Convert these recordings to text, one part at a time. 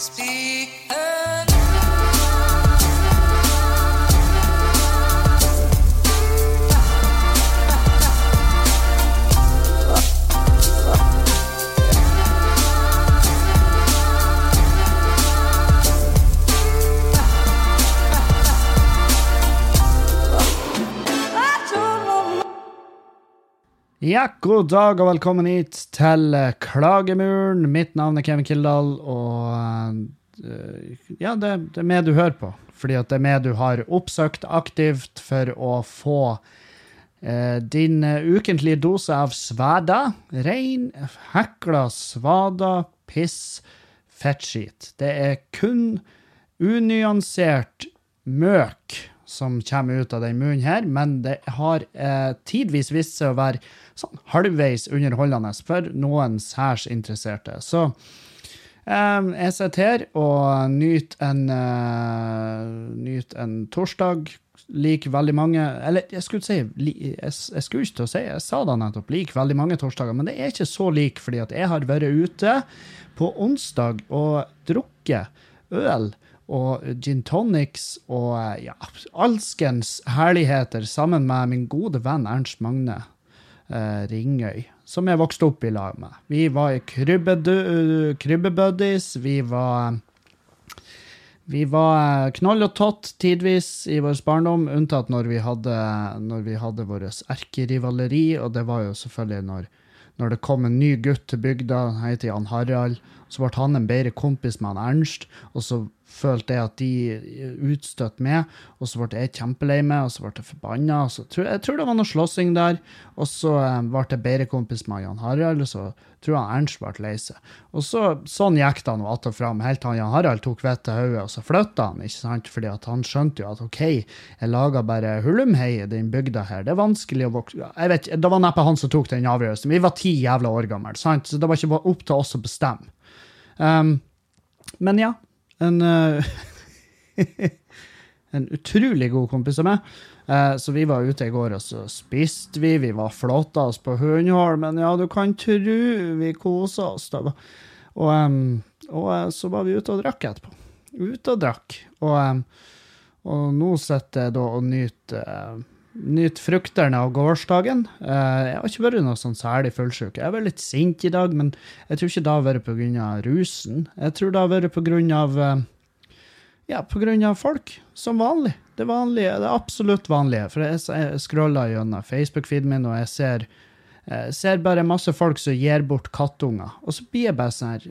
Speak Ja, god dag og velkommen hit til eh, Klagemuren. Mitt navn er Kevin Kildahl, og eh, ja, det, det er meg du hører på. Fordi at det er meg du har oppsøkt aktivt for å få eh, din eh, ukentlige dose av svada. Rein, hekla svada, piss, fettskit. Det er kun unyansert møk som kommer ut av den munnen her, men det har eh, tidvis vist seg å være sånn halvveis underholdende for noen særs interesserte. Så eh, jeg sitter her og nyter en, eh, nyt en torsdag lik veldig mange Eller jeg skulle, si, li, jeg, jeg skulle ikke til å si, jeg sa da nettopp lik veldig mange torsdager, men det er ikke så lik, fordi at jeg har vært ute på onsdag og drukket øl og gin tonics og ja, alskens herligheter sammen med min gode venn Ernst Magne eh, Ringøy, som jeg vokste opp i lag med. Vi var krybbebuddies, vi var vi var eh, knoll og tott tidvis i vår barndom, unntatt når vi hadde, når hadde vår erkerivaleri, og det var jo selvfølgelig når, når det kom en ny gutt til bygda, han heter Jan Harald, så ble han en bedre kompis med han Ernst, og så følte jeg at de utstøtte meg, og så ble jeg kjempelei meg, og så ble jeg forbanna. Jeg tror det var noe slåssing der, og så eh, ble jeg bedre kompis med Jan Harald, og så tror jeg Ernst ble lei seg. Og så, sånn gikk det nå att og fram, helt til Jan Harald tok vettet til hodet, og så flytta han, ikke sant, fordi han skjønte jo at OK, jeg laga bare hulumhei i den bygda her, det er vanskelig å vokse Jeg vet ikke, Det var neppe han som tok den avgjørelsen. Vi var ti jævla år gamle, sant, så det var ikke opp til oss å bestemme. Um, men ja, en eh, En utrolig god kompis av meg. Eh, så vi var ute i går, og så spiste vi. Vi var flotta oss på Hundholmen. Ja, du kan tru vi kosa oss. da. Og, em, og eh, så var vi ute og drakk etterpå. Ute og drakk. Og, em, og nå sitter jeg da og nyter Nyt fruktene av gårsdagen. Eh, jeg har ikke vært noe sånn særlig fullsjuk. Jeg var litt sint i dag, men jeg tror ikke det har vært pga. rusen. Jeg tror det har vært pga. Ja, på grunn av folk, som vanlig. Det vanlige, det absolutt vanlige. For jeg, scroller gjennom Facebook-feeden min, og jeg ser, jeg ser bare masse folk som gir bort kattunger. Og så blir jeg bare sånn her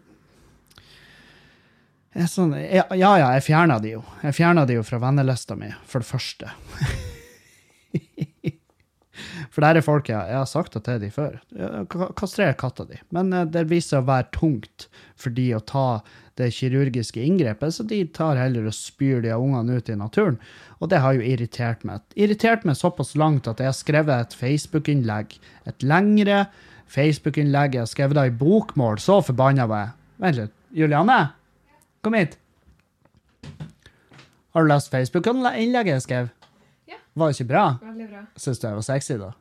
er sånn, ja, ja, ja, jeg fjerna de jo. Jeg fjerna de jo fra vennelista mi, for det første. For der er folk jeg, jeg har sagt det til de før. Kastrer katta di. Men eh, det viser seg å være tungt for de å ta det kirurgiske inngrepet, så de tar heller og spyr de ungene ut i naturen. Og det har jo irritert meg. Irritert meg såpass langt at jeg har skrevet et Facebook-innlegg. Et lengre Facebook-innlegg. Jeg har skrevet det i bokmål. Så forbanna var jeg. Vent litt. Julianne? Kom hit. Har du lest Facebook-innlegget jeg skrev? Var jo ikke bra? Veldig bra. Syns du jeg var sexy, da?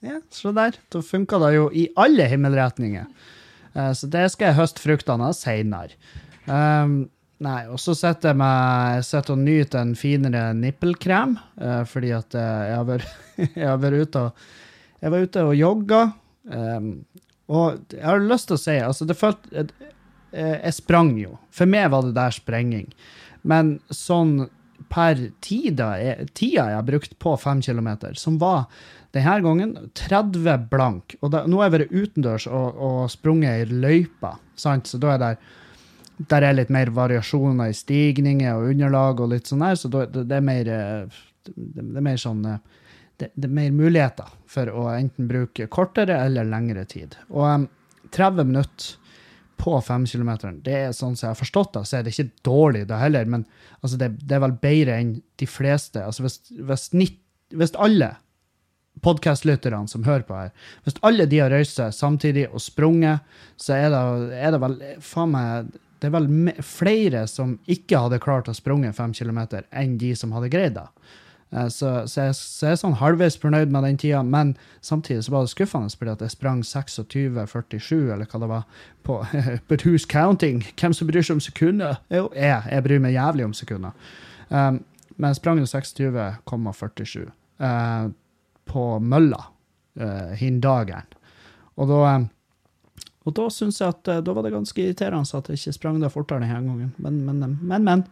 Ja, se der. Da funka det jo i alle himmelretninger. Eh, så det skal jeg høste fruktene av seinere. Um, nei, og så sitter jeg med sitter og nyter en finere nippelkrem, uh, fordi at eh, jeg har vært, jeg har vært ute og Jeg var ute og jogga, um, og jeg har lyst til å si Altså, det følte jeg, Jeg sprang jo. For meg var det der sprenging. Men sånn per tida, tida jeg har brukt på fem kilometer, som var denne gangen 30 blank. Og da, nå har jeg vært utendørs og, og sprunget i løypa, sant? så da er det der er litt mer variasjoner i stigninger og underlag og litt sånn der, så det, det er mer det, er mer sånn det, det er mer muligheter for å enten bruke kortere eller lengre tid. Og um, 30 minutter på femkilometeren, det er sånn som jeg har forstått det, så er det ikke dårlig da heller, men altså det, det er vel bedre enn de fleste. Altså hvis, hvis, nitt, hvis alle podkastlytterne som hører på her, hvis alle de har røyst seg samtidig og sprunget, så er det, er det vel faen meg det er vel flere som ikke hadde klart å sprunge fem kilometer, enn de som hadde greid det. Eh, Så, så, jeg, så jeg er sånn halvveis fornøyd med den tida, men samtidig så var det skuffende fordi at jeg sprang 26,47, eller hva det var, på But who's counting? Hvem som bryr seg om sekunder? Jo, jeg. Jeg bryr meg jævlig om sekunder. Um, men jeg sprang jo 26,47 uh, på mølla uh, hin dagen. Og da eh, og da syns jeg at eh, da var det ganske irriterende at jeg ikke sprang det fortere denne gangen. Men, men, eh, men. men.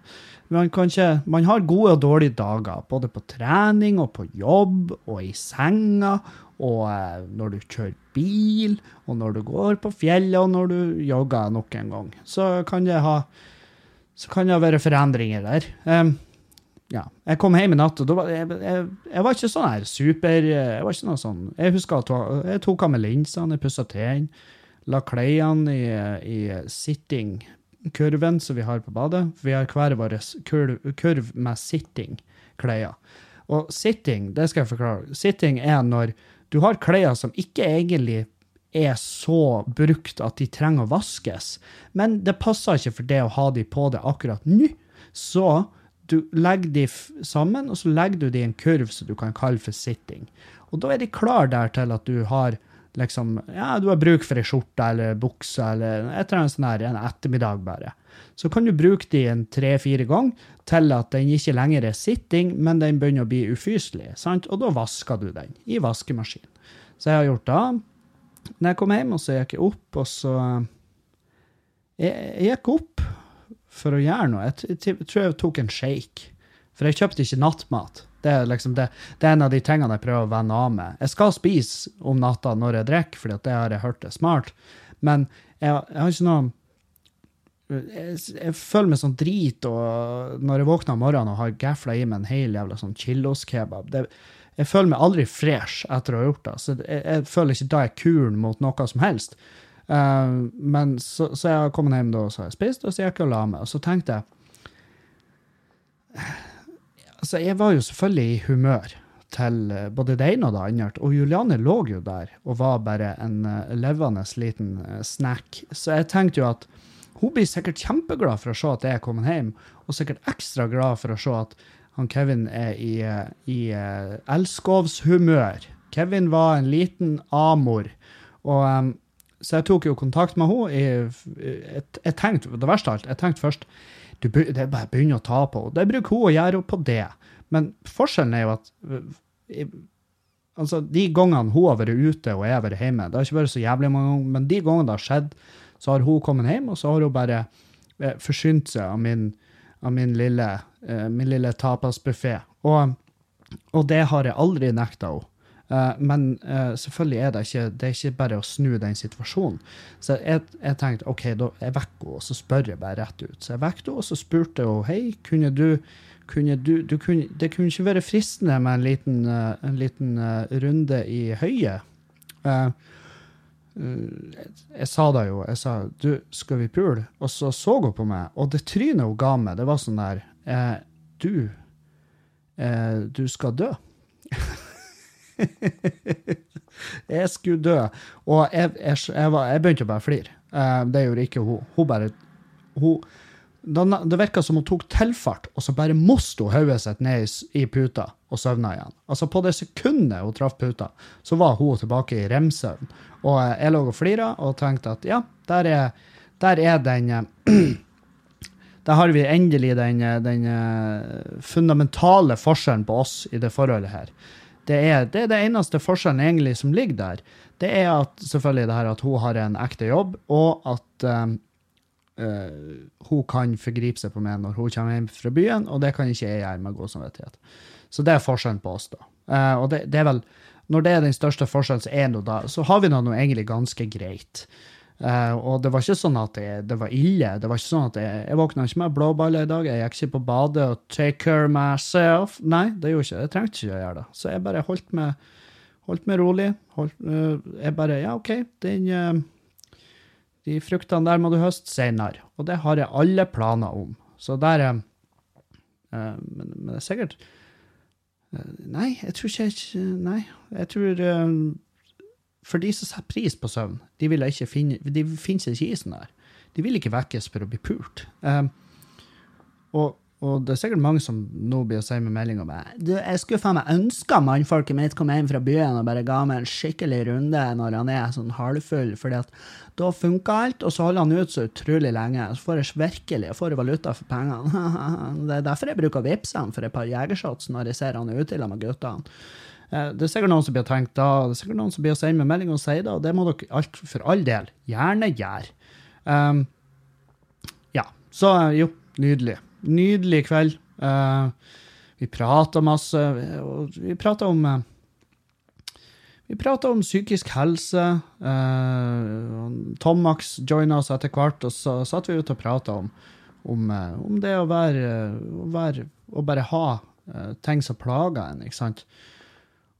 Man, ikke, man har gode og dårlige dager, både på trening og på jobb og i senga. Og eh, når du kjører bil, og når du går på fjellet, og når du jogger nok en gang. Så kan det ha kan det være forandringer der. Um, ja. Jeg kom hjem i natt, og var jeg, jeg, jeg var ikke sånn her super Jeg var ikke noe sånn Jeg husker at jeg tok av meg linsene, jeg pussa tennene la klærne i, i sitting-kurven som vi har på badet. Vi har hver vår kurv, kurv med sitting-klær. Og sitting, det skal jeg forklare. Sitting er når du har klær som ikke egentlig er så brukt at de trenger å vaskes, men det passer ikke for det å ha de på deg akkurat nå. Så du legger de sammen, og så legger du de i en kurv som du kan kalle for sitting. Og da er de klar der til at du har liksom, ja, du har bruk for ei skjorte eller bukse eller et eller annet sånt her, en ettermiddag bare. Så kan du bruke de en tre-fire ganger til at den ikke lenger er sitting, men den begynner å bli ufyselig. sant? Og da vasker du den i vaskemaskinen. Så jeg har gjort det. Når jeg kom hjem, og så gikk jeg opp, og så Jeg, gikk opp for å gjøre noe. Jeg tror jeg tok en shake. For jeg kjøpte ikke nattmat. Det er, liksom det, det er en av de tingene jeg prøver å vende av med. Jeg skal spise om natta når jeg drikker, for det har jeg hørt er smart, men jeg, jeg har ikke noe jeg, jeg, føler meg sånn drit og når jeg våkner om morgenen og har gafla i meg en hel jævla sånn chilloskebab. Jeg føler meg aldri fresh etter å ha gjort det. Så jeg, jeg føler ikke da jeg er kuren mot noe som helst. Uh, men så, så jeg har kommet hjem da, og så har jeg spist, og så gikk jeg og la meg. Og så tenkte jeg altså, jeg var jo selvfølgelig i humør til eh, både det ene og det andre. Og Juliane lå jo der og var bare en uh, levende liten uh, snack. Så jeg tenkte jo at hun blir sikkert kjempeglad for å se at jeg er kommet hjem, og sikkert ekstra glad for å se at han Kevin er i, i elskovshumør. Kevin var en liten amor. Og, så jeg tok jo kontakt med henne. Jeg, jeg, jeg tenkte, det verste av alt, jeg tenkte først du, det er bare å begynne å ta på. Det bruker hun å gjøre på det. Men forskjellen er jo at altså, de gangene hun har vært ute og jeg har vært hjemme, det har ikke vært så jævlig mange ganger, men de gangene det har skjedd, så har hun kommet hjem, og så har hun bare eh, forsynt seg av min, av min lille, eh, min lille tapasbuffé. Og, og det har jeg aldri nekta henne. Uh, men uh, selvfølgelig er det ikke det er ikke bare å snu den situasjonen. Så jeg, jeg tenkte OK, da jeg vekker henne, og så spør jeg bare rett ut. Så jeg vekket henne, og så spurte hun hei, kunne du, kunne du, du kunne, Det kunne ikke være fristende med en liten, uh, en liten runde i høyet. Jeg, jeg sa da jo, jeg sa du, skal vi pule? Og så så hun på meg, og det trynet hun ga meg, det var sånn der Du, du skal dø. jeg skulle dø. Og jeg, jeg, jeg, var, jeg begynte å bare flire. Uh, det gjorde ikke hun. Hun bare hun, Det virka som hun tok tilfart, og så bare moste hun hodet sitt ned i, i, puta og søvna igjen. Altså På det sekundet hun traff puta, så var hun tilbake i remsøvn. Og uh, jeg lå og flira og tenkte at ja, der er, der er den uh, Der har vi endelig den, den fundamentale forskjellen på oss i det forholdet her. Det er, det er det eneste forskjellen egentlig som ligger der. Det er at selvfølgelig det her at hun har en ekte jobb, og at um, uh, hun kan forgripe seg på meg når hun kommer hjem fra byen, og det kan ikke jeg gjøre med god samvittighet. Så det er forskjellen på oss, da. Uh, og det, det, er vel, når det er den største forskjellen, så, er noe da, så har vi noe egentlig ganske greit. Uh, og det var ikke sånn at det, det, var ille. Det var ikke sånn at Jeg, jeg våkna ikke med blåballer i dag. Jeg gikk ikke på badet og take care myself. Nei, det gjorde ikke Jeg trengte ikke å gjøre det. Så jeg bare holdt meg, holdt meg rolig. Holdt, uh, jeg bare Ja, OK, den uh, De fruktene der må du høste senere. Og det har jeg alle planer om. Så der men, men, det er sikkert Nei, jeg tror ikke Nei, jeg tror for de som setter pris på søvn, de, finne, de finnes ikke i sånn der. De vil ikke vekkes for å bli pult. Um, og og det er sikkert mange som nå blir å si med melding om du, jeg skulle faen meg ønska mannfolket mitt kom hjem fra byen og bare ga meg en skikkelig runde når han er sånn halvfull, fordi at da funka alt, og så holder han ut så utrolig lenge. Så får jeg virkelig jeg får valuta for pengene. det er derfor jeg bruker å for et par jegershots når jeg ser han er ute sammen med guttene. Eh, det er sikkert noen som blir tenkt da, det er sikkert noen som blir å sende med melding og si det, og det må dere alt, for all del gjerne gjøre. Um, ja, så jo, nydelig nydelig kveld. Uh, vi prata masse. Vi prata om uh, Vi prata om psykisk helse. Uh, Tom Max joina oss etter hvert, og så satt vi ute og prata om, om, om, det å være, å være Å bare ha ting som plager en, ikke sant.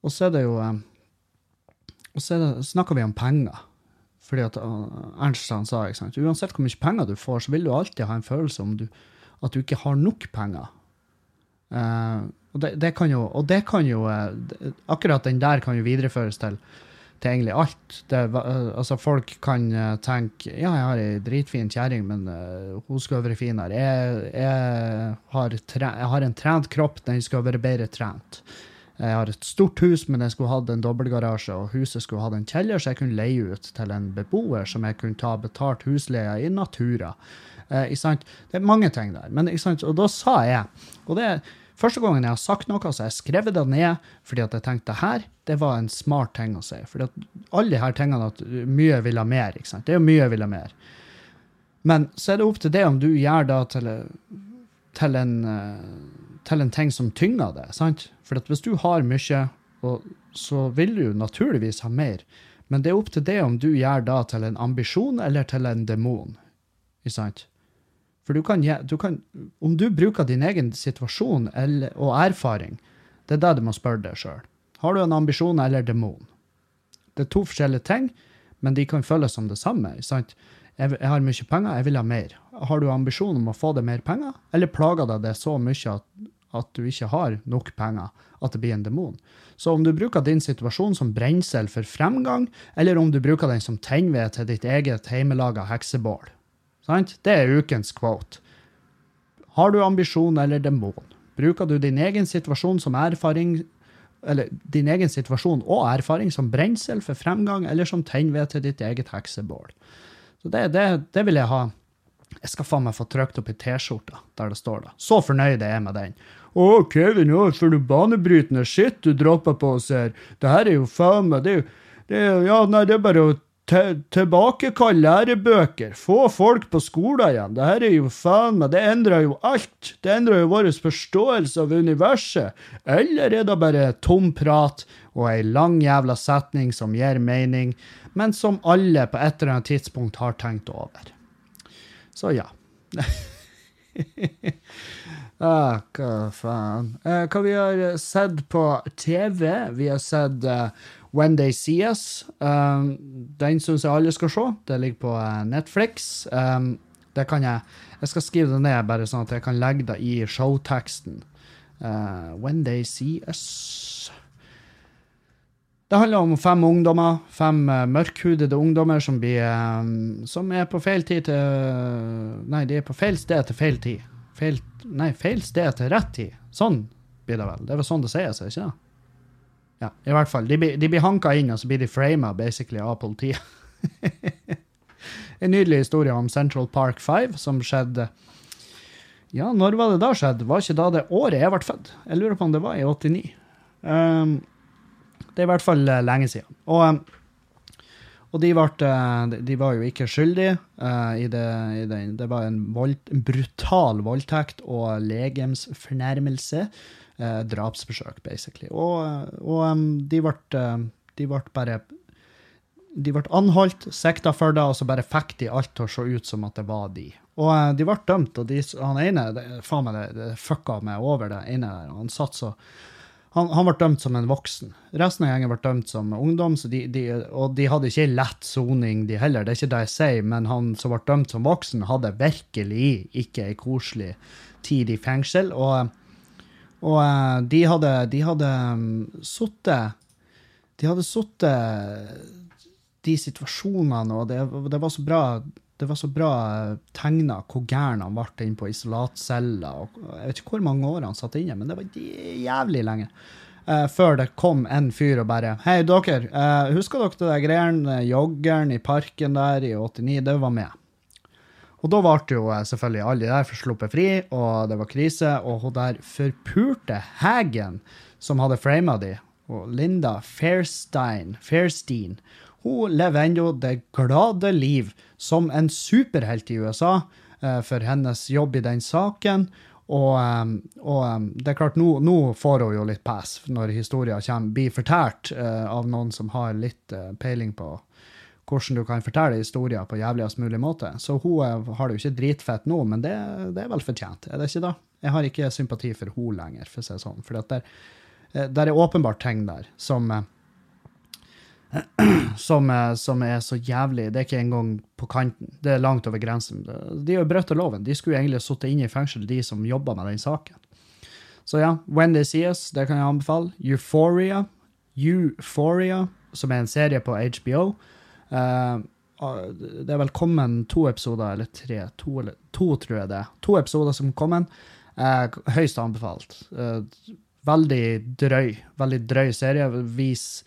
Og så er det jo Og så snakker vi om penger. Fordi at Ernst han sa ikke sant? uansett hvor mye penger du får, så vil du alltid ha en følelse om du at du ikke har nok penger. Uh, og, det, det, kan jo, og det kan jo uh, Akkurat den der kan jo videreføres til, til egentlig alt. Det, uh, altså Folk kan tenke ja, jeg har ei dritfin kjerring, men hun skulle vært finere. Jeg, jeg, har tre, jeg, har en trent kropp, den skulle vært bedre trent. Jeg har et stort hus, men jeg skulle hatt en dobbeltgarasje, og huset skulle hatt en kjeller, så jeg kunne leie ut til en beboer som jeg kunne ta betalt husleie i natura. Eh, det er mange ting der. Men, og da sa jeg Og det er første gangen jeg har sagt noe, så har jeg skrevet det ned fordi at jeg tenkte her, det var en smart ting å si. Fordi alle de her tingene at mye vil ha mer. ikke sant? Det er jo mye vil ha mer. Men så er det opp til det om du gjør det til, til, en, eh, til en ting som tynger det. sant? For hvis du har mye, så vil du naturligvis ha mer. Men det er opp til det om du gjør da til en ambisjon eller til en demon. For du kan, du kan, om du bruker din egen situasjon eller, og erfaring, det er det du må spørre deg sjøl. Har du en ambisjon eller demon? Det er to forskjellige ting, men de kan føles som det samme. Sant? Jeg, jeg har mye penger, jeg vil ha mer. Har du ambisjon om å få deg mer penger, eller plager deg det så mye at, at du ikke har nok penger, at det blir en demon? Så om du bruker din situasjon som brensel for fremgang, eller om du bruker den som tennved til ditt eget hjemmelaga heksebål, Sant? Det er ukens quote. Har du ambisjon eller demon? Bruker du din egen situasjon som erfaring eller din egen situasjon og erfaring som brensel for fremgang eller som tennved til ditt eget heksebål? Så det, det, det vil jeg ha. Jeg skal faen meg få trykt opp i T-skjorta der det står det. Så fornøyd jeg er med den. Å, Kevin, å, for du banebrytende shit du dropper på oss her. Det her er jo faen meg det er jo, Ja, nei, det er bare å tilbakekalle lærebøker, få folk på skolen igjen. Det her er jo faen meg Det endrer jo alt. Det endrer jo vår forståelse av universet. Eller er det bare tom prat og ei lang jævla setning som gir mening, men som alle på et eller annet tidspunkt har tenkt over? Så ja. ah, hva faen. Eh, hva vi har sett på TV? Vi har sett uh, When They See Us. Um, den syns jeg alle skal se. Det ligger på uh, Netflix. Um, det kan jeg Jeg skal skrive det ned, bare sånn at jeg kan legge det i showteksten. Uh, When They See Us. Det handler om fem ungdommer, fem uh, mørkhudede ungdommer som, blir, um, som er på feil tid til Nei, de er på feil sted til feil tid. Feil, nei, feil sted til rett tid. Sånn blir det vel. Det er vel sånn det sier seg, ikke det? Ja, i hvert fall. De, de blir hanka inn, og så blir de frama basically av politiet. en nydelig historie om Central Park 5 som skjedde Ja, når var det da skjedde? Var ikke da det året jeg ble født? Jeg lurer på om det var i 89. Um, det er i hvert fall uh, lenge siden. Og, um, og de, ble, uh, de, var jo ikke skyldige uh, i, det, i det. Det var en, vold, en brutal voldtekt og legemsfornærmelse Uh, drapsforsøk, basically. Og, og um, de, ble, de ble bare De ble anholdt, sikta for det, og så bare fikk de alt til å se ut som at det var de. Og uh, de ble dømt, og de, han ene det, faen meg, det, det fucka meg over, det ene der. Han satt så han, han, ble dømt som en voksen. Resten av gjengen ble dømt som ungdom, de, de, og de hadde ikke lett soning, de heller. Det er ikke det jeg sier, men han som ble dømt som voksen, hadde virkelig ikke ei koselig tid i fengsel. Og og uh, de hadde, de hadde um, sittet De hadde sittet de situasjonene, og det, det, var så bra det var så bra tegna hvor gæren han ble inne på isolatcella. Jeg vet ikke hvor mange år han satt inne, men det var jævlig lenge. Uh, før det kom en fyr og bare Hei, dere, uh, husker dere det greiene, joggeren i parken der i 89? Det var med. Og da ble jo eh, selvfølgelig alle de der sluppet fri, og det var krise. Og hun der forpurte Hagen, som hadde frama de, og Linda Fairstein, Fairstein, hun lever ennå det glade liv som en superhelt i USA eh, for hennes jobb i den saken. Og, um, og um, det er klart, nå, nå, får hun jo litt pass når historien kommer, blir fortalt av noen som har litt peiling på hvordan du kan fortelle historier på jævligst mulig måte. Så hun har det jo ikke dritfett nå, men det, det, er vel fortjent, er det ikke da? Jeg har ikke sympati for hun lenger, for å si det sånn. For det der, er åpenbart ting der som som, som, er så jævlig Det er ikke engang på kanten. Det er langt over grensen. De har brutt loven. De skulle egentlig sittet inne i fengsel, de som jobber med den saken. Så ja, When They See Us, det kan jeg anbefale. Euphoria, Euphoria, som er en serie på HBO. Uh, det er vel kommet to episoder, eller tre. To, eller, to tror jeg det. To episoder som kom. Uh, høyst anbefalt. Uh, veldig drøy. Veldig drøy serie. Vis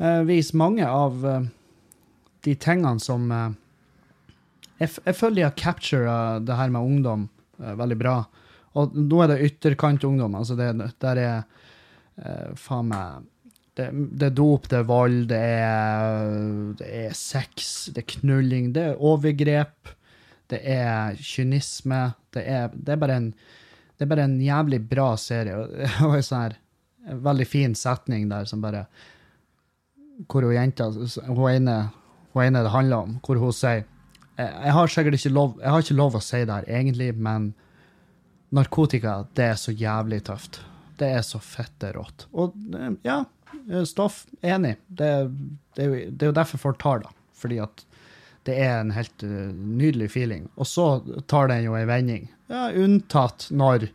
uh, viser mange av uh, de tingene som uh, jeg, jeg, føler de har captura det her med ungdom veldig bra. Og nå er det ytterkantungdom. Altså det der er faen meg det, det, er dop, det er vold, det er, det er sex, det er knulling, det er overgrep, det er kynisme. Det er, det er, bare, en, det er bare en jævlig bra serie. Og en sånn her en veldig fin setning der som bare hvor hun jenta, hun ene, det handler om, hvor hun sier jeg har sikkert ikke lov, jeg har ikke lov å si det her egentlig, men narkotika, det er så jævlig tøft. Det er så fette rått. Og ja, stoff, enig. Det, det, det er jo derfor folk tar det. Fordi at det er en helt uh, nydelig feeling. Og så tar den jo en vending. Ja, unntatt når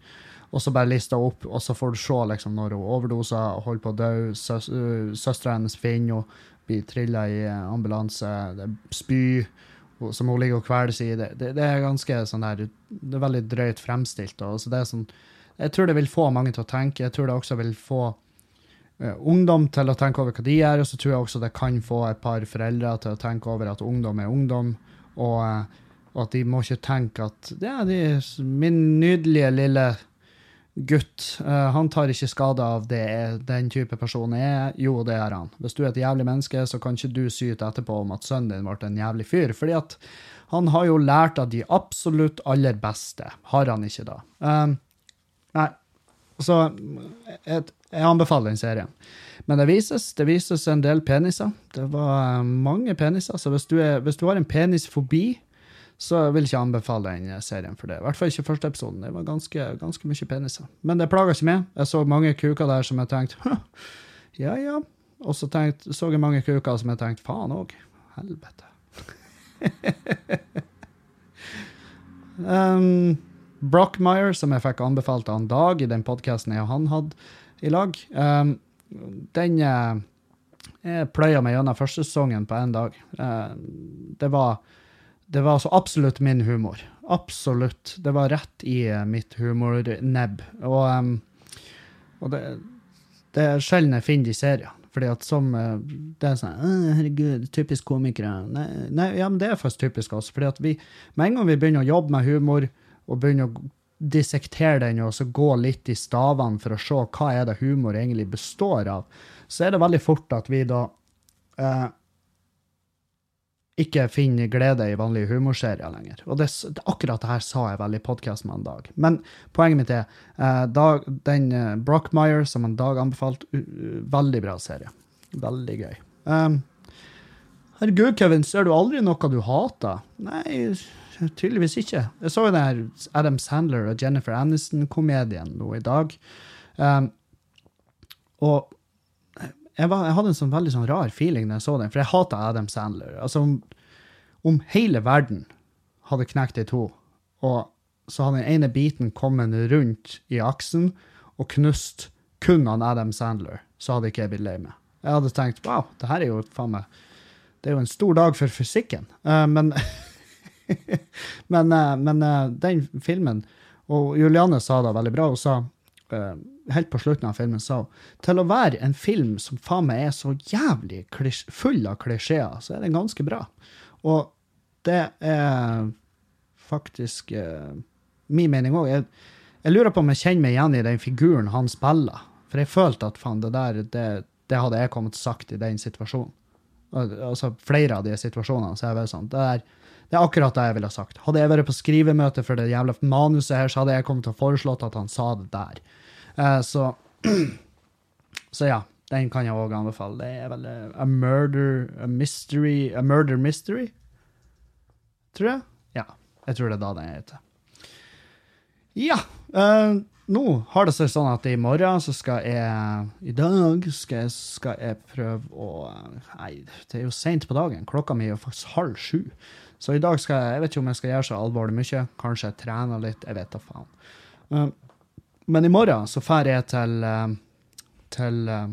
og så bare lista opp, og så får du se liksom, når hun overdoser og holder på å dø. Søs, uh, Søstera hennes finner henne, blir trilla i ambulanse, det er spy som hun ligger og kveles i. Det, det, det, er ganske sånn der, det er veldig drøyt fremstilt. Og, så det er sånn, jeg tror det vil få mange til å tenke. Jeg tror det også vil få uh, ungdom til å tenke over hva de gjør, og så tror jeg også det kan få et par foreldre til å tenke over at ungdom er ungdom. og uh, og at de må ikke tenke at ja, de, min nydelige lille gutt. Uh, han tar ikke skade av det den type person er. Jo, det er han. Hvis du er et jævlig menneske, så kan ikke du syte etterpå om at sønnen din ble en jævlig fyr. fordi at han har jo lært av de absolutt aller beste. Har han ikke da? Um, nei. Så jeg, jeg, anbefaler den serien. Men det vises, det vises en del peniser. Det var mange peniser. Så hvis du, er, hvis du har en penisfobi, så jeg vil ikke anbefale den serien for det. I hvert fall ikke første episoden. Det var ganske, ganske mye peniser. Men det plaga ikke meg. Jeg så mange kuker der som jeg tenkte ja, ja. Og så tenkt, så jeg mange kuker som jeg tenkte faen òg. Helvete. um, Brockmeyer, som jeg fikk anbefalt av en Dag i den podkasten jeg og han hadde i lag, um, den uh, Jeg pløya meg gjennom første sesongen på én dag. Uh, det var det var altså absolutt min humor. Absolutt. Det var rett i uh, mitt humornebb. Og, um, og det, det, er sjelden jeg finner de seriene. Fordi at som uh, Det er sånn Herregud, typisk komikere. Nei, nei, ja, men det er faktisk typisk oss. fordi at vi, med en gang vi begynner å jobbe med humor, og begynner å dissektere den og så gå litt i stavene for å se hva er det humor egentlig består av, så er det veldig fort at vi da uh, ikke finner glede i vanlige humorserier lenger. Og det, akkurat det her sa jeg vel i podkasten med en Dag. Men poenget mitt er Dag, den uh, Brockmeyer som en Dag anbefalte, uh, veldig bra serie. Veldig gøy. Um, herregud, Kevin, ser du aldri noe du hater? Nei, tydeligvis ikke. Jeg så jo den her Adam Sandler og Jennifer Aniston-komedien nå i dag. Um, og jeg, var, jeg, hadde en sånn veldig sånn rar feeling da jeg så den, for jeg hata Adam Sandler. Altså, om, om, hele verden hadde knekt i to, og så hadde den ene biten kommet rundt i aksen og knust kun han Adam Sandler, så hadde ikke jeg blitt lei meg. Jeg hadde tenkt wow, det her er jo faen meg Det er jo en stor dag for fysikken. Uh, men men uh, men uh, den filmen Og Juliane sa det veldig bra. Hun sa eh, helt på slutten av filmen sa til å være en film som faen meg er så jævlig full av klisjeer, så er den ganske bra. Og det er faktisk uh, min mening òg. Jeg, jeg lurer på om jeg kjenner meg igjen i den figuren han spiller. For jeg følte at faen, det der, det, det hadde jeg kommet sagt i den situasjonen. Altså flere av de situasjonene. Så jeg var sånn, det, er, det er akkurat det jeg ville sagt. Hadde jeg vært på skrivemøte for det jævla manuset her, så hadde jeg kommet til å foreslått at han sa det der. Uh, så, så ja, den kan jeg òg anbefale. Det er vel uh, A Murder A Mystery A Murder Mystery? Tror jeg? Ja. Jeg tror det er da den heter. Ja. Uh, nå har det seg sånn at i morgen så skal jeg I dag skal jeg, skal jeg prøve å Nei, det er jo seint på dagen. Klokka mi er jo faktisk halv sju. Så i dag skal jeg Jeg vet ikke om jeg skal gjøre så alvorlig mye. Kanskje jeg trener litt. Jeg vet da faen. Uh, men i morgen så drar jeg til uh, til eh,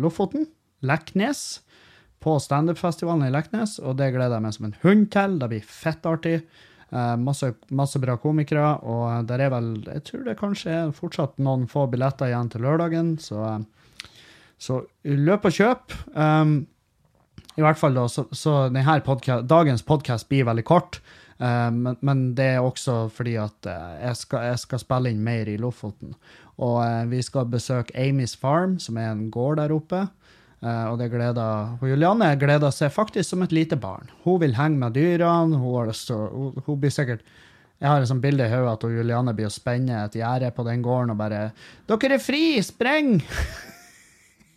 Lofoten, Leknes, på standupfestivalen i Leknes, og det gleder jeg meg som en hund til. Det blir fettartig. Uh, masse, masse bra komikere, og der er vel Jeg tror det kanskje er fortsatt noen få billetter igjen til lørdagen, så, så løp og kjøp. Um, I hvert fall da, så, så denne podca dagens podkast blir veldig kort. eh, men, men det er også fordi at eh, jeg, skal, jeg skal spille inn mer i Lofoten. Og eh, vi skal besøke Amy's Farm, som er en gård der oppe. Og det gleder og Julianne gleder seg faktisk som et lite barn. Hun vil henge med dyrene. Hun, lyst hun, hun blir sikkert Jeg har et sånt bilde i hodet at hun Julianne blir å spenne et gjerde på den gården og bare 'Dere er fri! Spreng!'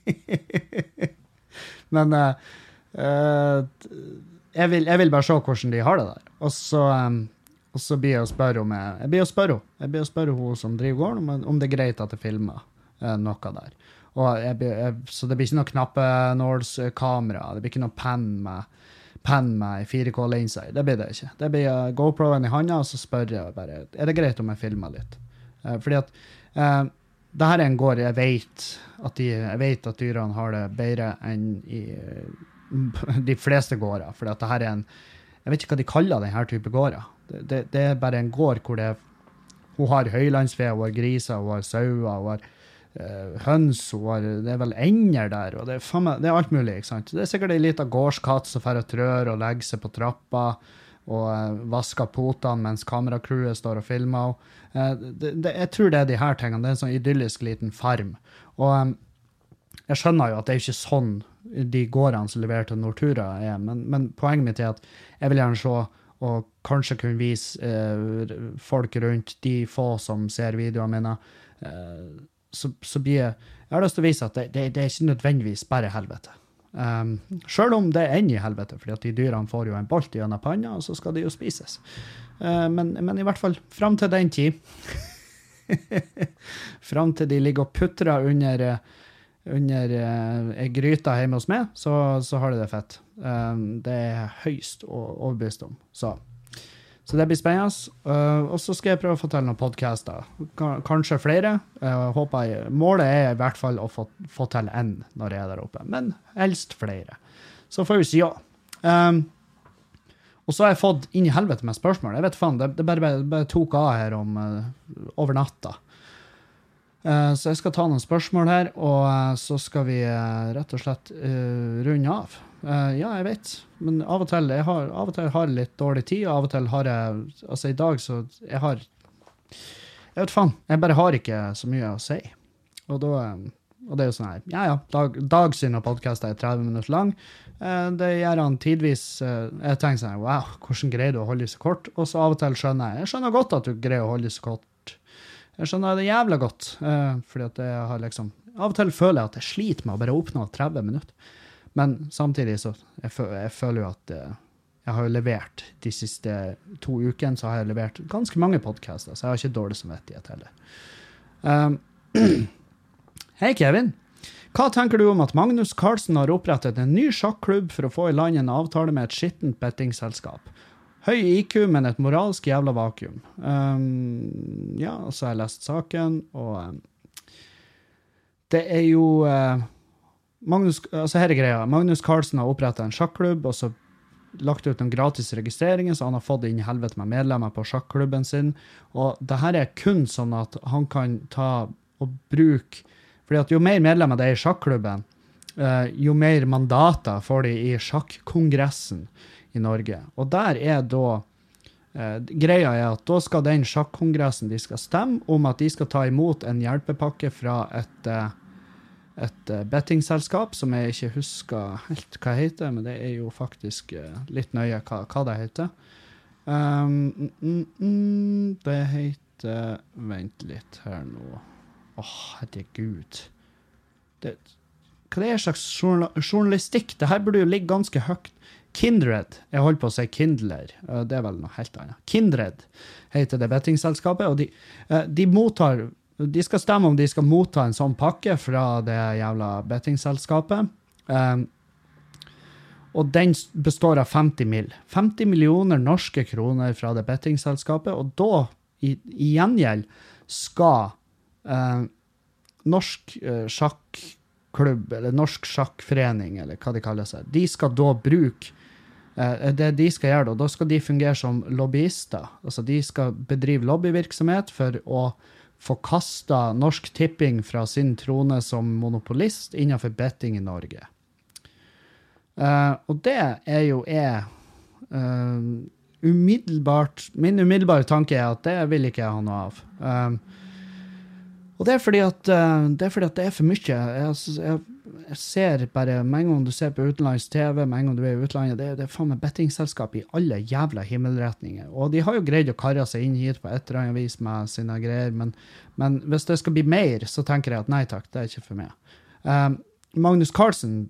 Men jeg, vil, jeg vil bare se hvordan de har det der. Og så, eh, og så blir jeg å spørre om jeg, jeg blir å spørre. Jeg blir å spørre hun som driver gården, om, om det er greit at jeg filmer eh, noe der. Jeg, jeg, så det blir ikke noe knappenålskamera. Det blir ikke noe penn med, penn med 4K-linser. Det blir det ikke. Det blir eh, GoPro-en i handa, og så spør jeg bare er det greit om jeg filmer litt. Eh, fordi at eh, det her er en gård jeg vet at, de, jeg vet at dyrene har det bedre enn i eh, de fleste gårder. For det her er en Jeg vet ikke hva de kaller denne type gårder. Det, det, det er bare en gård hvor det hun har høylandsfe, hun har griser, hun har sauer, hun har uh, høns, hun har, det er vel ender der, og det er, meg- det er alt mulig. ikke sant? Det er sikkert ei lita gårdskatt som drar og trør og legger seg på trappa og eh, vasker potene mens kameracrewet står og filmer. henne. det, jeg tror det er de her tingene. Det er en sånn idyllisk liten farm. Og eh, jeg skjønner jo at det er ikke sånn de gårdene som leverer til Nortura er, men, men poenget mitt er at jeg vil gjerne se og kanskje kunne vise eh, folk rundt, de få som ser videoene mine, eh, så, så blir jeg Jeg har lyst til å vise at det, det, det er ikke nødvendigvis bare helvete. Um, Sjøl om det ender i helvete, fordi at de dyrene får jo en bolt gjennom panna, og så skal de jo spises. Uh, men, men i hvert fall fram til den tid Fram til de ligger og putrer under, eh, under eh, ei gryte hjemme hos meg, så, så har du det fett. Um, det er jeg høyst overbevist om. Så. så det blir spennende. Uh, og så skal jeg prøve å få til noen podcaster. Ka- Kanskje flere. Uh, jeg, målet er i hvert fall å få, få til én når jeg er der oppe, men helst flere. Så får vi si ja. Um, og så har jeg fått inn i helvete med spørsmål. Jeg vet faen, Det, det bare, bare tok av her om uh, over natta. Eh, så jeg skal ta noen spørsmål her, og eh, så skal vi eh, rett og slett runde av. Ja, jeg vet, men av og til jeg har, av og til har litt dårlig tid, og av og til har jeg Altså, i dag så Jeg har Jeg vet faen. Jeg bare har ikke så mye å si. Og da og det er jo sånn her, ja ja, Dag, Dag sine podkaster er 30 minutter lang. Det gjør han tidvis Jeg tenker sånn wow, hvordan greier du å holde det så kort? Og så av og til skjønner jeg Jeg skjønner godt at du greier å holde det så kort. Jeg skjønner det jævla godt. Uh, fordi at jeg har liksom Av og til føler jeg at jeg sliter med å bare oppnå 30 minutter. Men samtidig så jeg, føler jeg føler jo at uh, jeg har jo levert de siste to ukene så har jeg levert ganske mange podcaster, så jeg har ikke dårlig samvittighet heller. Um, Hei, Kevin. Hva tenker du om at Magnus Carlsen har opprettet en ny sjakklubb for å få i land en avtale med et skittent bettingselskap? Høy IQ, men et moralsk jævla vakuum. Um, ja, så har jeg lest saken, og um, det er jo uh, Magnus, altså her er greia. Magnus Carlsen har oppretta en sjakklubb, og så lagt ut noen gratis registreringer, så han har fått inn helvete med medlemmer på sjakklubben sin. Og det her er kun sånn at han kan ta og bruke fordi at jo mer medlemmer det er i sjakklubben, uh, jo mer mandater får de i sjakkongressen i Norge. Og der er da eh, Greia er at da skal den sjakkongressen de skal stemme om at de skal ta imot en hjelpepakke fra et eh, et uh, bettingselskap som jeg ikke husker helt hva heter, men det er jo faktisk uh, litt nøye hva, hva det heter. Um, mm, mm, det heter Vent litt her nå. Å, oh, herregud. Det, hva det er slags journalistikk? Det her burde jo ligge ganske høyt. Kindred. Jeg holder på å si Kindler. Det er vel noe helt annet. Kindred heter det bettingselskapet, og de, de mottar de skal stemme om de skal motta en sånn pakke fra det jævla bettingselskapet. Um, og den består av 50 mill. 50 millioner norske kroner fra det bettingselskapet. Og da, i, i gjengjeld, skal uh, norsk uh, sjakklubb, eller norsk sjakkforening, eller hva de kaller seg, de skal da bruke det de skal gjøre da, da skal de fungere som lobbyister. Altså de skal bedrive lobbyvirksomhet for å få kasta Norsk Tipping fra sin trone som monopolist innenfor betting i Norge. Uh, og det er jo jeg umiddelbart Min umiddelbare tanke er at det vil ikke jeg ha noe av. Og det er fordi at, det er, fordi at det er for mye. Jeg, jeg, jeg ser bare, Med en gang du ser på utenlandsk TV, med en gang du er i utlandet, det, det er faen meg bettingselskap i alle jævla himmelretninger. Og de har jo greid å karre seg inn hit på et eller annet vis med sine greier, men, men, hvis det skal bli mer, så tenker jeg at nei takk, det er ikke for meg. Um, Magnus Carlsen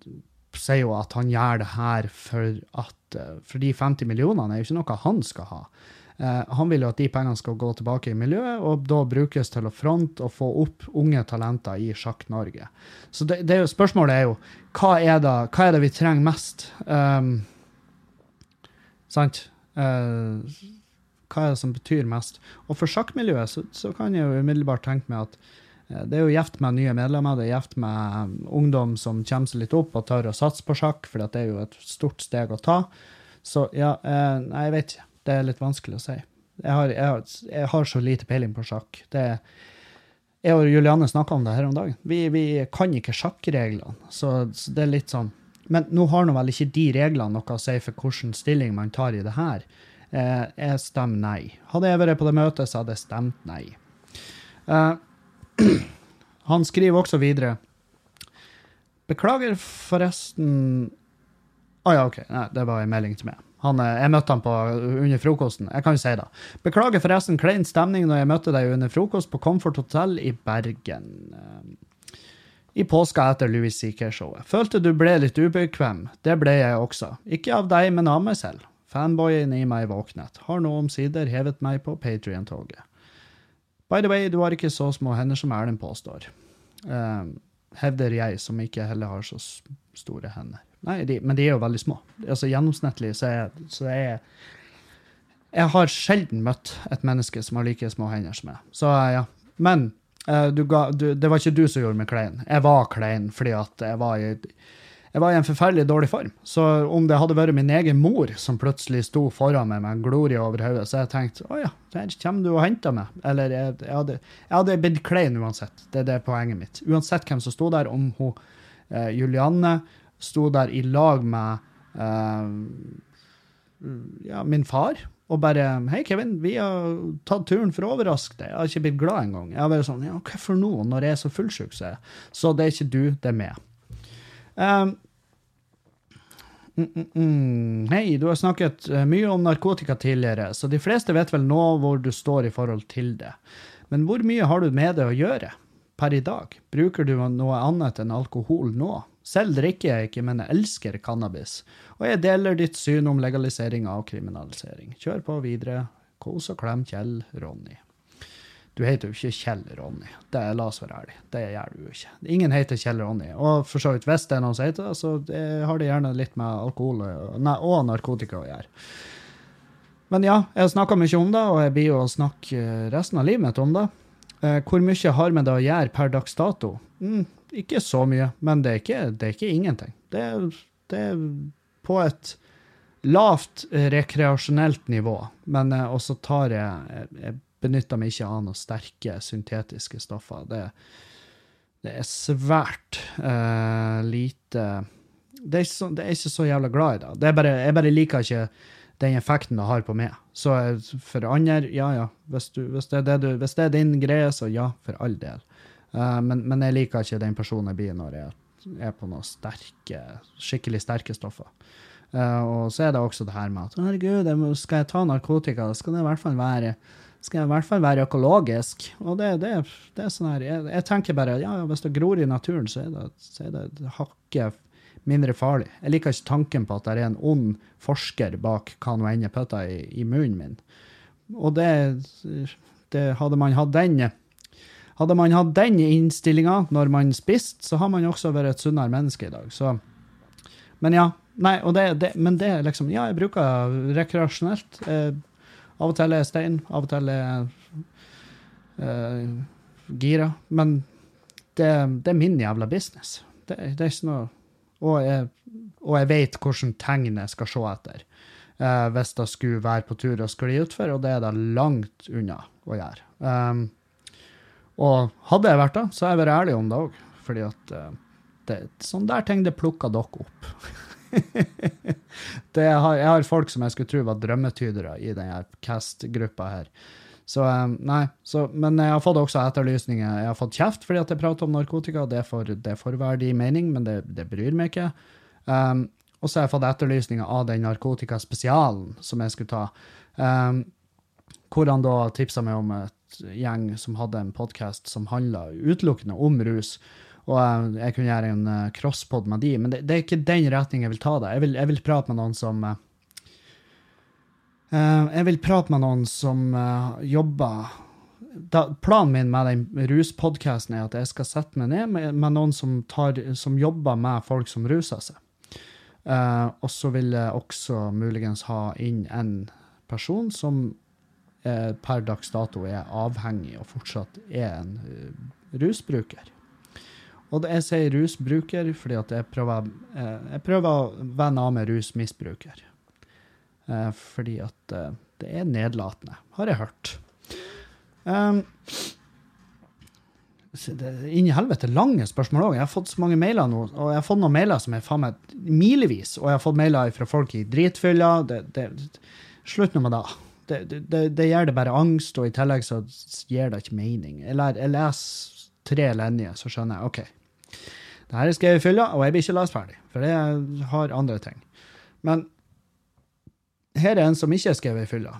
sier jo at han gjør det her for at for de 50 millionene er jo ikke noe han skal ha. Eh, han vil jo at de pengene skal gå tilbake i miljøet, og da brukes til å fronte og få opp unge talenter i Sjakk-Norge. Så det, det er jo, spørsmålet er jo hva er det, hva er det vi trenger mest? Um, sant? Uh, hva er det som betyr mest? Og for sjakkmiljøet så, så, kan jeg jo umiddelbart tenke meg at uh, det er jo gjevt med nye medlemmer, det er gjevt med ungdom som kommer seg litt opp og tør å satse på sjakk, for det er jo et stort steg å ta. Så ja, nei, jeg vet ikke. Det er litt vanskelig å si. Jeg har, jeg har, jeg har så lite peiling på sjakk. Det, jeg og Julianne snakka om det her om dagen. Vi, vi kan ikke sjakkreglene, så, så, det er litt sånn Men nå har nå vel ikke de reglene noe å si for hvilken stilling man tar i det her. Eh, jeg stemmer nei. Hadde jeg vært på det møtet, så hadde jeg stemt nei. Eh, han skriver også videre Beklager forresten Å ah, ja, OK. Nei, det var en melding til meg. Han, jeg møtte han på, under frokosten. Jeg kan jo si det. Beklager forresten klein stemning når jeg møtte deg under frokost på Comfort Hotel i Bergen. I påska etter Louis CK-showet. Følte du ble litt ubekvem. Det ble jeg også. Ikke av deg, men av meg selv. Fanboyen i meg våknet. Har nå omsider hevet meg på Patrion-toget. By the way, du har ikke så små hender som Erlend påstår. Uh, hevder jeg, som ikke heller har så store hender. Nei, de, men de er jo veldig små. Altså Gjennomsnittlig så er, så er Jeg har sjelden møtt et menneske som har like små hender som meg. Så ja. Men uh, du ga, du, det var ikke du som gjorde meg klein. Jeg var klein fordi at jeg var i jeg var i en forferdelig dårlig form. Så om det hadde vært min egen mor som plutselig sto foran meg med en glorie over hodet, så jeg tenkte å ja, der kommer du og henter meg. Eller jeg, jeg, hadde, jeg hadde blitt klein uansett. Det er det poenget mitt. Uansett hvem som sto der, om hun eh, Julianne sto der i lag med uh, ja, min far og bare 'Hei, Kevin, vi har tatt turen for å overraske deg.' Jeg har ikke blitt glad engang. Jeg har vært sånn 'Ja, hvorfor nå, når jeg er så fullsjuk?' Så, så det er ikke du, det er meg. Um, mm, mm. Hei, du har snakket eh, mye om narkotika tidligere, så de fleste vet vel nå hvor du står i forhold til det. Men hvor mye har du med det å gjøre per i dag? Bruker du noe annet enn alkohol nå? Selv drikker jeg ikke, men jeg elsker cannabis. Og jeg deler ditt syn om legalisering av kriminalisering. Kjør på videre. Kos og klem Kjell Ronny. Du heter jo ikke Kjell Ronny. Det er La oss være ærlig. Det gjør du jo ikke. Ingen heter Kjell Ronny. Og for så vidt, hvis det er noen som heter det, så det har det gjerne litt med alkohol nei, og narkotika å gjøre. Men ja, jeg har snakka mye om det, og jeg blir jo å snakke resten av livet mitt om det. Eh, hvor mye har med det å gjøre per dags dato? Mm, ikke så mye, men det er ikke, det er ikke ingenting. Det det er, på et lavt rekreasjonelt nivå, men eh, også tar jeg, jeg, benytter meg ikke av noen sterke syntetiske stoffer. Det, det er svært uh, lite det er, så, det er ikke så jævla glad i det. bare, jeg bare liker ikke den effekten det har på meg. Så eh, for andre, ja ja. Hvis, du, hvis, det, er det du, hvis det er din greie, så ja, for all del. Eh, men, men jeg liker ikke den personen jeg blir når jeg er på noen sterke, skikkelig sterke stoffer. Uh, og så er det også det her med at herregud, skal jeg ta narkotika, skal det i hvert fall være skal jeg i hvert fall være økologisk. Og det, det, det er sånn her, jeg, jeg, tenker bare ja, hvis det gror i naturen, så er det, så er det hakket mindre farlig. Jeg liker ikke tanken på at det er en ond forsker bak hva nå enn jeg putter i, i, munnen min. Og det, det Hadde man hatt den hadde man hatt den innstillinga når man spiste, så har man også vært et sunnere menneske i dag. Så, men ja. Nei, det, det, men det er liksom Ja, jeg bruker rekreasjonelt. Eh, av og til er stein, av og til er eh, gira. Men det, det, er min jævla business. Det, det er ikke noe Og jeg, jeg vet hvordan tegn jeg skal se etter. Eh, hvis jeg skulle være på tur og skli utfor, og det er da langt unna å gjøre. Um, og hadde jeg vært det, så har jeg vært ærlig om det òg. Fordi at uh, det, sånn der ting, det plukker dere opp. har, jeg har folk som jeg skulle tro var drømmetydere i denne cast-gruppa her. Så um, nei, så, Men jeg har fått også etterlysninger. Jeg har fått kjeft fordi at jeg prater om narkotika. Det får, det får verdig mening, men det, det bryr meg ikke. Um, og så har jeg fått etterlysninger av den narkotikaspesialen som jeg skulle ta. Um, hvor han da tipsa meg om et gjeng som hadde en podkast som handla utelukkende om rus. Og jeg kunne gjøre en uh, crosspod med de, men det, det, er ikke den retning jeg vil ta det. Jeg vil, jeg vil prate med noen som uh, Jeg vil prate med noen som uh, jobber da, Planen min med den ruspodkasten er at jeg skal sette meg ned med, med noen som, tar, som, jobber med folk som ruser seg. Uh, og så vil jeg også muligens ha inn en person som uh, per dags dato er avhengig og fortsatt er en uh, rusbruker. Og jeg sier rusbruker fordi at jeg prøver, eh, jeg prøver å vende av med rusmisbruker. Eh, fordi at eh, det er nedlatende, har jeg hørt. Um, det er inn i helvete lange spørsmål òg. Jeg har fått så mange mailer nå, og jeg har fått noen mailer som er faen meg milevis, og jeg har fått mailer fra folk i dritfylla. Det, det, slutt nå med det. Det, det. det, gjør det bare angst, og i tillegg så gir det ikke mening. Jeg, jeg leser tre linjer, så skjønner jeg OK, det her er skrevet i fylla, og jeg blir ikke lest ferdig, for jeg har andre ting. Men her er en som ikke er skrevet i fylla.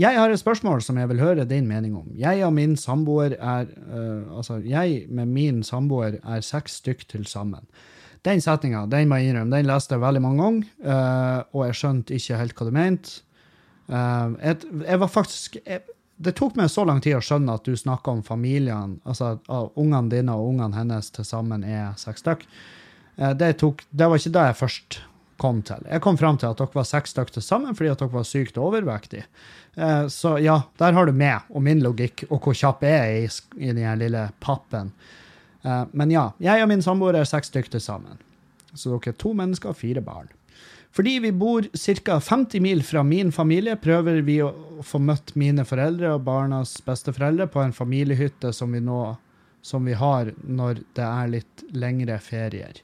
Jeg har et spørsmål som jeg vil høre din mening om. Jeg og min samboer er uh, Altså, jeg med min samboer er seks stykk til sammen. Den setninga, den må jeg innrømme, den leste jeg veldig mange ganger, uh, og jeg skjønte ikke helt hva du mente. Uh, jeg, jeg, var faktisk jeg, det tok meg så lang tid å skjønne at du snakka om familiene, altså at ungene dine og ungene hennes til sammen er seks stykk. Uh, det, tok, det var ikke det jeg først kom til. Jeg kom fram til at dere var seks stykk til sammen fordi at dere var sykt overvektige. Eh, så ja, der har du meg og min logikk og hvor kjapp jeg er i, i den lille pappen. Eh, men ja, jeg og min samboer er seks stykk til sammen. Så dere er to mennesker og fire barn. Fordi vi bor ca. 50 mil fra min familie, prøver vi å få møtt mine foreldre og barnas besteforeldre på en familiehytte som vi, nå, som vi har når det er litt lengre ferier.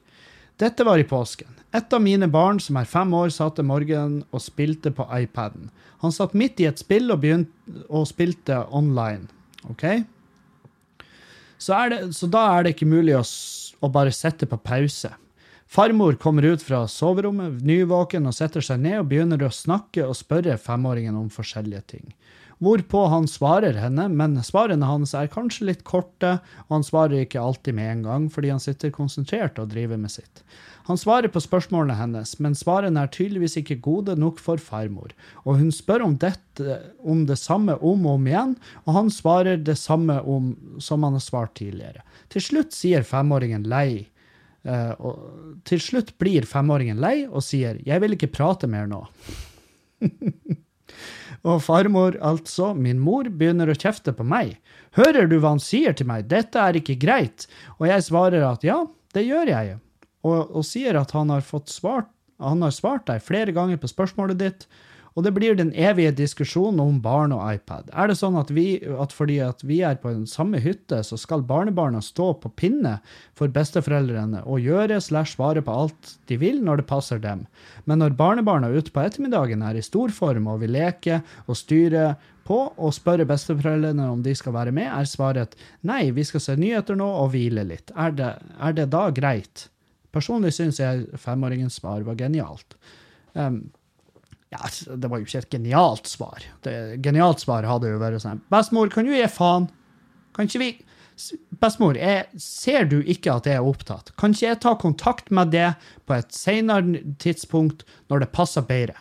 Dette var i påsken. Et av mine barn, som er fem år, satt om morgenen og spilte på iPaden. Han satt midt i et spill og, begynte, og spilte online. OK? Så, det, så, da er det ikke mulig å, å bare sette på pause. Farmor kommer ut fra soverommet, nyvåken, og setter seg ned og begynner å snakke og spørre femåringen om forskjellige ting. Hvorpå han svarer henne, men svarene hans er kanskje litt korte, og han svarer ikke alltid med en gang, fordi han sitter konsentrert og driver med sitt. Han svarer på spørsmålene hennes, men svarene er tydeligvis ikke gode nok for farmor, og hun spør om, dette, om det samme om og om igjen, og han svarer det samme om som han har svart tidligere. Til slutt sier femåringen lei og til slutt blir femåringen lei og sier 'jeg vil ikke prate mer nå'. og farmor, altså, min mor, begynner å kjefte på meg. 'Hører du hva han sier til meg? Dette er ikke greit.' Og jeg svarer at ja, det gjør jeg, og, og sier at han har fått svart Han har svart deg flere ganger på spørsmålet ditt. Og det blir den evige diskusjonen om barn og iPad. Er det sånn at, vi, at fordi at vi er på den samme hytte, så skal barnebarna stå på pinne for besteforeldrene og gjøre slash svare på alt de vil når det passer dem? Men når barnebarna ute på ettermiddagen er i stor form og vil leke og styre på og spørre besteforeldrene om de skal være med, er svaret nei, vi skal se nyheter nå og hvile litt. Er det, er det da greit? Personlig syns jeg femåringens svar var genialt. Um, ja, altså, det var jo ikke et genialt svar. Det Genialt svar hadde jo vært sånn Bestemor, kan du gi faen? Kan ikke vi Bestemor, jeg, ser du ikke at jeg er opptatt? Kan ikke jeg ta kontakt med det på et senere tidspunkt, når det passer bedre?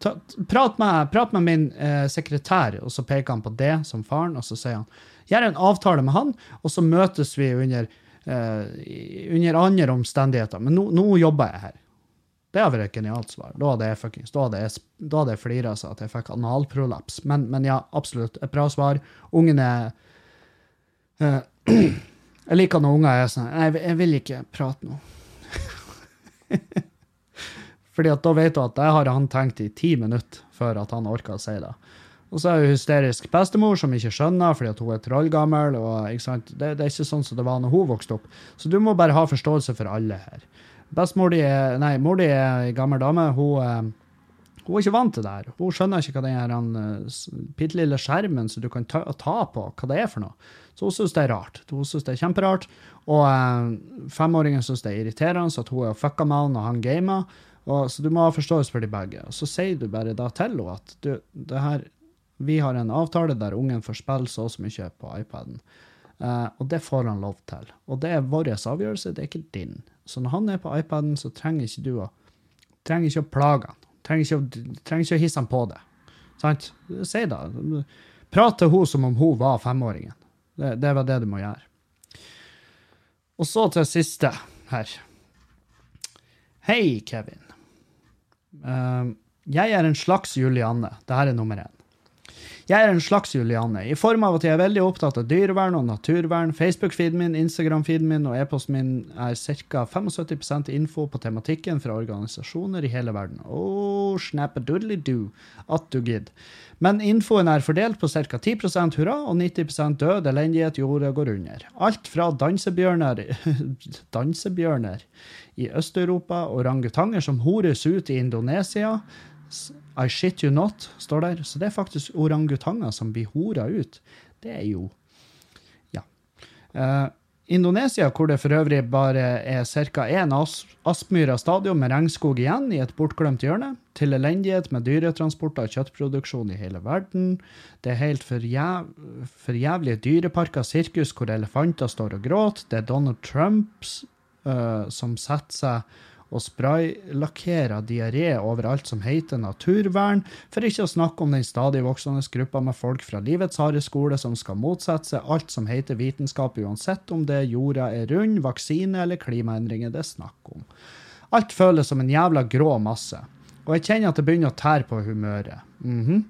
Ta, prat, med, prat, med, min eh, sekretær, og så peker han på det som faren, og så sier han gjør en avtale med han, og så møtes vi under, eh, under andre omstendigheter. Men nå, nå jobber jeg her. Det hadde vært et genialt svar. Da hadde jeg fuckings, jeg, jeg flira seg at jeg fikk analprolaps. Men, men, ja, absolutt. Et bra svar. Ungen er uh, Jeg liker når unger er sånn jeg, jeg vil ikke prate nå. Fordi at da vet du at det har han tenkt i ti minutter før at han orker å si det. Og så er hun hysterisk bestemor som ikke skjønner fordi at hun er trollgammel. det, det, er ikke sånn som det var når hun vokste opp. Så du må bare ha forståelse for alle her. Bestemor di Nei, mor di er ei gammel dame. Hun, eh, hun, er ikke vant til det her. Hun skjønner ikke hva den uh, bitte lille skjermen som du kan ta, ta, på, hva det er for noe. Så hun syns det er rart. Hun syns det er kjemperart. Og uh, femåringen syns det er irriterende at hun er fucka med han og han gamer. Og, så du må ha forståelse for de begge. Og så sier du bare da til henne at du, det her, vi har en avtale der ungen får spille så og så mye på iPaden. Uh, og det får han lov til. Og det er vår avgjørelse, det er ikke din. Så når han er på iPaden, så trenger ikke du å trenger ikke å plage han. Trenger ikke å, trenger ikke å hisse han på det. Sant? Si da. Prat til henne som om hun var femåringen. Det, det var det du må gjøre. Og så til siste her. Hei, Kevin. Uh, jeg er en slags Julianne. Dette er nummer én. Jeg er en slags Julianne, i form av at jeg er veldig opptatt av dyrevern og naturvern. Facebook-feeden min, Instagram-feeden min og e-posten min er ca. 75% info på tematikken fra organisasjoner i hele verden. Oh, snappadoodly-doo, at du gidder. Men infoen er fordelt på ca. 10% hurra og 90% død, elendighet, jorda går under. Alt fra dansebjørner dansebjørner i Øst-Europa, orangutanger som hores ut i Indonesia, i shit you not, står der. Så det er faktisk orangutanger som blir hora ut. Det er jo Ja. Uh, Indonesia, hvor det for øvrig bare er ca. én as aspmyr stadion med regnskog igjen i et bortglemt hjørne, til elendighet med dyretransporter og kjøttproduksjon i hele verden. Det er helt for, jæv dyreparker, sirkus hvor elefanter står og gråter. Det er Donald Trumps uh, som setter seg og spraylakkerer diaré over alt som heter naturvern, for ikke å snakke om den stadig voksende gruppa med folk fra livets harde skole som skal motsette seg alt som heter vitenskap, uansett om det jorda er rund, vaksine eller klimaendringer det er snakk om. Alt føles som en jævla grå masse, og jeg kjenner at det begynner å tære på humøret. Mm -hmm.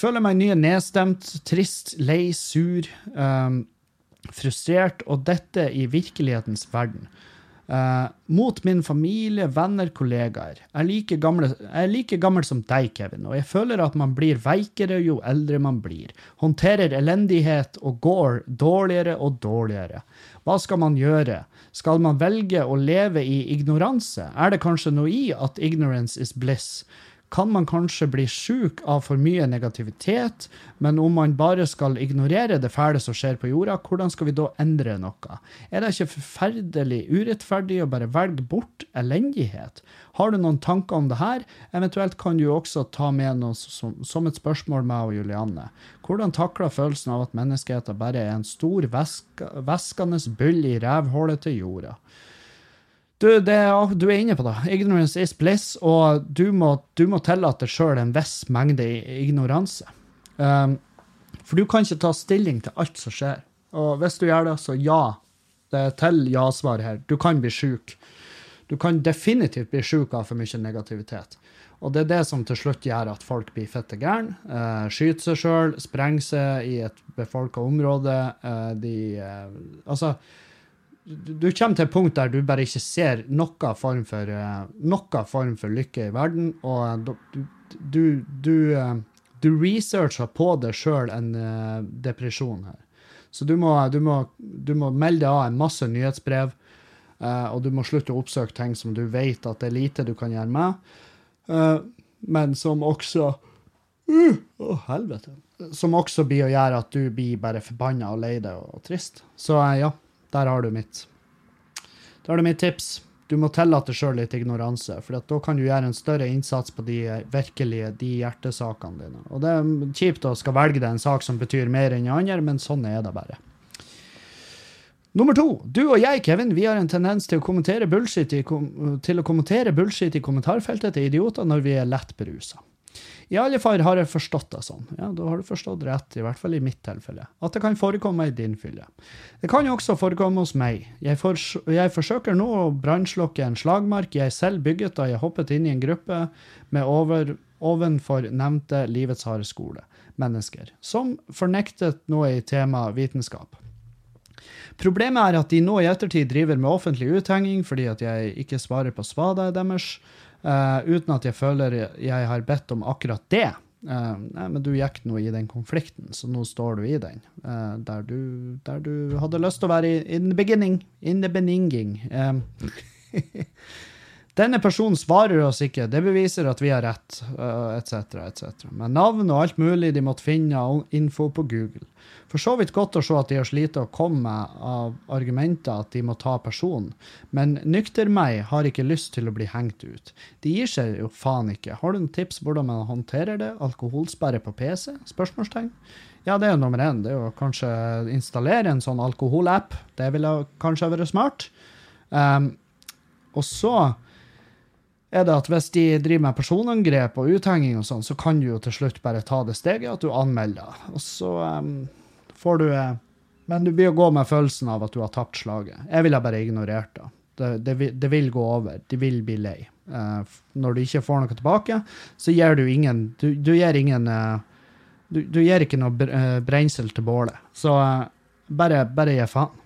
Føler meg nye nedstemt, trist, lei, sur, um, frustrert, og dette i virkelighetens verden. Uh, mot min familie, venner, kollegaer. Jeg er, like gamle, jeg er like gammel som deg, Kevin, og jeg føler at man blir veikere jo eldre man blir. Håndterer elendighet og går dårligere og dårligere. Hva skal man gjøre? Skal man velge å leve i ignoranse? Er det kanskje noe i at ignorance is bliss? Kan man kanskje bli sjuk av for mye negativitet, men om man bare skal ignorere det fæle som skjer på jorda, hvordan skal vi da endre noe? Er det ikke forferdelig urettferdig å bare velge bort elendighet? Har du noen tanker om det her? Eventuelt kan du også ta med noe som, som et spørsmål meg og Julianne. Hvordan takler følelsen av at menneskeheten bare er en stor, væskende byll i rævhullet til jorda? Du, det, du, er inne på det. Ignorance is bliss, og du må, du må tillate sjøl en viss mengde ignoranse. Um, for du kan ikke ta stilling til alt som skjer. Og hvis du gjør det, så ja. Det er til ja-svar her. Du kan bli sjuk. Du kan definitivt bli sjuk av for mye negativitet. Og det er det som til slutt gjør at folk blir fette gærne. Uh, skyter seg sjøl, sprenger seg i et befolka område. Uh, de uh, Altså du, kommer til et punkt der du bare ikke ser noen form for, eh, noen form for lykke i verden, og du, du, du, eh, du researcher på deg sjøl en eh, depresjon her. Så du må, du, må, må melde av en masse nyhetsbrev, eh, og du må slutte å oppsøke ting som du vet at det er lite du kan gjøre med, eh, men som også uh, oh, helvete. Som også blir å gjøre at du blir bare forbanna og lei deg og trist. Så eh, ja, der har du mitt. Der har du mitt tips. Du må tillate sjøl litt ignoranse, for da kan du gjøre en større innsats på de virkelige de hjertesakene dine. Og det er kjipt å skal velge deg en sak som betyr mer enn andre, men sånn er det bare. Nummer to. Du og jeg, Kevin, vi har en tendens til å kommentere bullshit i, kom til å kommentere bullshit i kommentarfeltet til idioter når vi er lett berusa. I alle fall har jeg forstått det sånn. Ja, da har du forstått rett, i hvert fall i mitt tilfelle. At det kan forekomme i din fylle. Det kan jo også forekomme hos meg. Jeg, for, jeg forsøker nå å brannslokke en slagmark jeg selv bygget da jeg hoppet inn i en gruppe med over, ovenfor nevnte Livets harde skole, mennesker, som fornektet noe i temaet vitenskap. Problemet er at de nå i ettertid driver med offentlig uthenging fordi at jeg ikke svarer på spadet deres, uh, uten at jeg føler jeg har bedt om akkurat det. Uh, nei, men du gikk nå i den konflikten, så nå står du i den. Uh, der, du, der, du, hadde lyst til å være i, in the beginning. In the beninging. Um, Denne personen svarer oss ikke, det beviser at vi har rett, etc., etc. Med navn og alt mulig de måtte finne info på Google. For så vidt godt å se at de har slitt å komme av argumenter at de må ta personen, men nykter meg har ikke lyst til å bli hengt ut. De gir seg jo faen ikke. Har du noen tips hvordan man håndterer det? Alkoholsperre på PC? Spørsmålstegn. Ja, det er jo nummer én. Det er jo kanskje installere en sånn alkoholapp. Det ville kanskje vært smart. Um, og så er det at hvis de driver med personangrep og uthenging og sånn, så kan du jo til slutt bare ta det steget at du anmelder. Og så um, får du uh, Men du blir å gå med følelsen av at du har tapt slaget. Jeg ville bare ignorert det. Det, det, det, vil gå over. De vil bli lei. Uh, når du ikke får noe tilbake, så gir du ingen Du, du gir ingen uh, du, du, gir ikke noe brensel til bålet. Så bare, bare gi faen.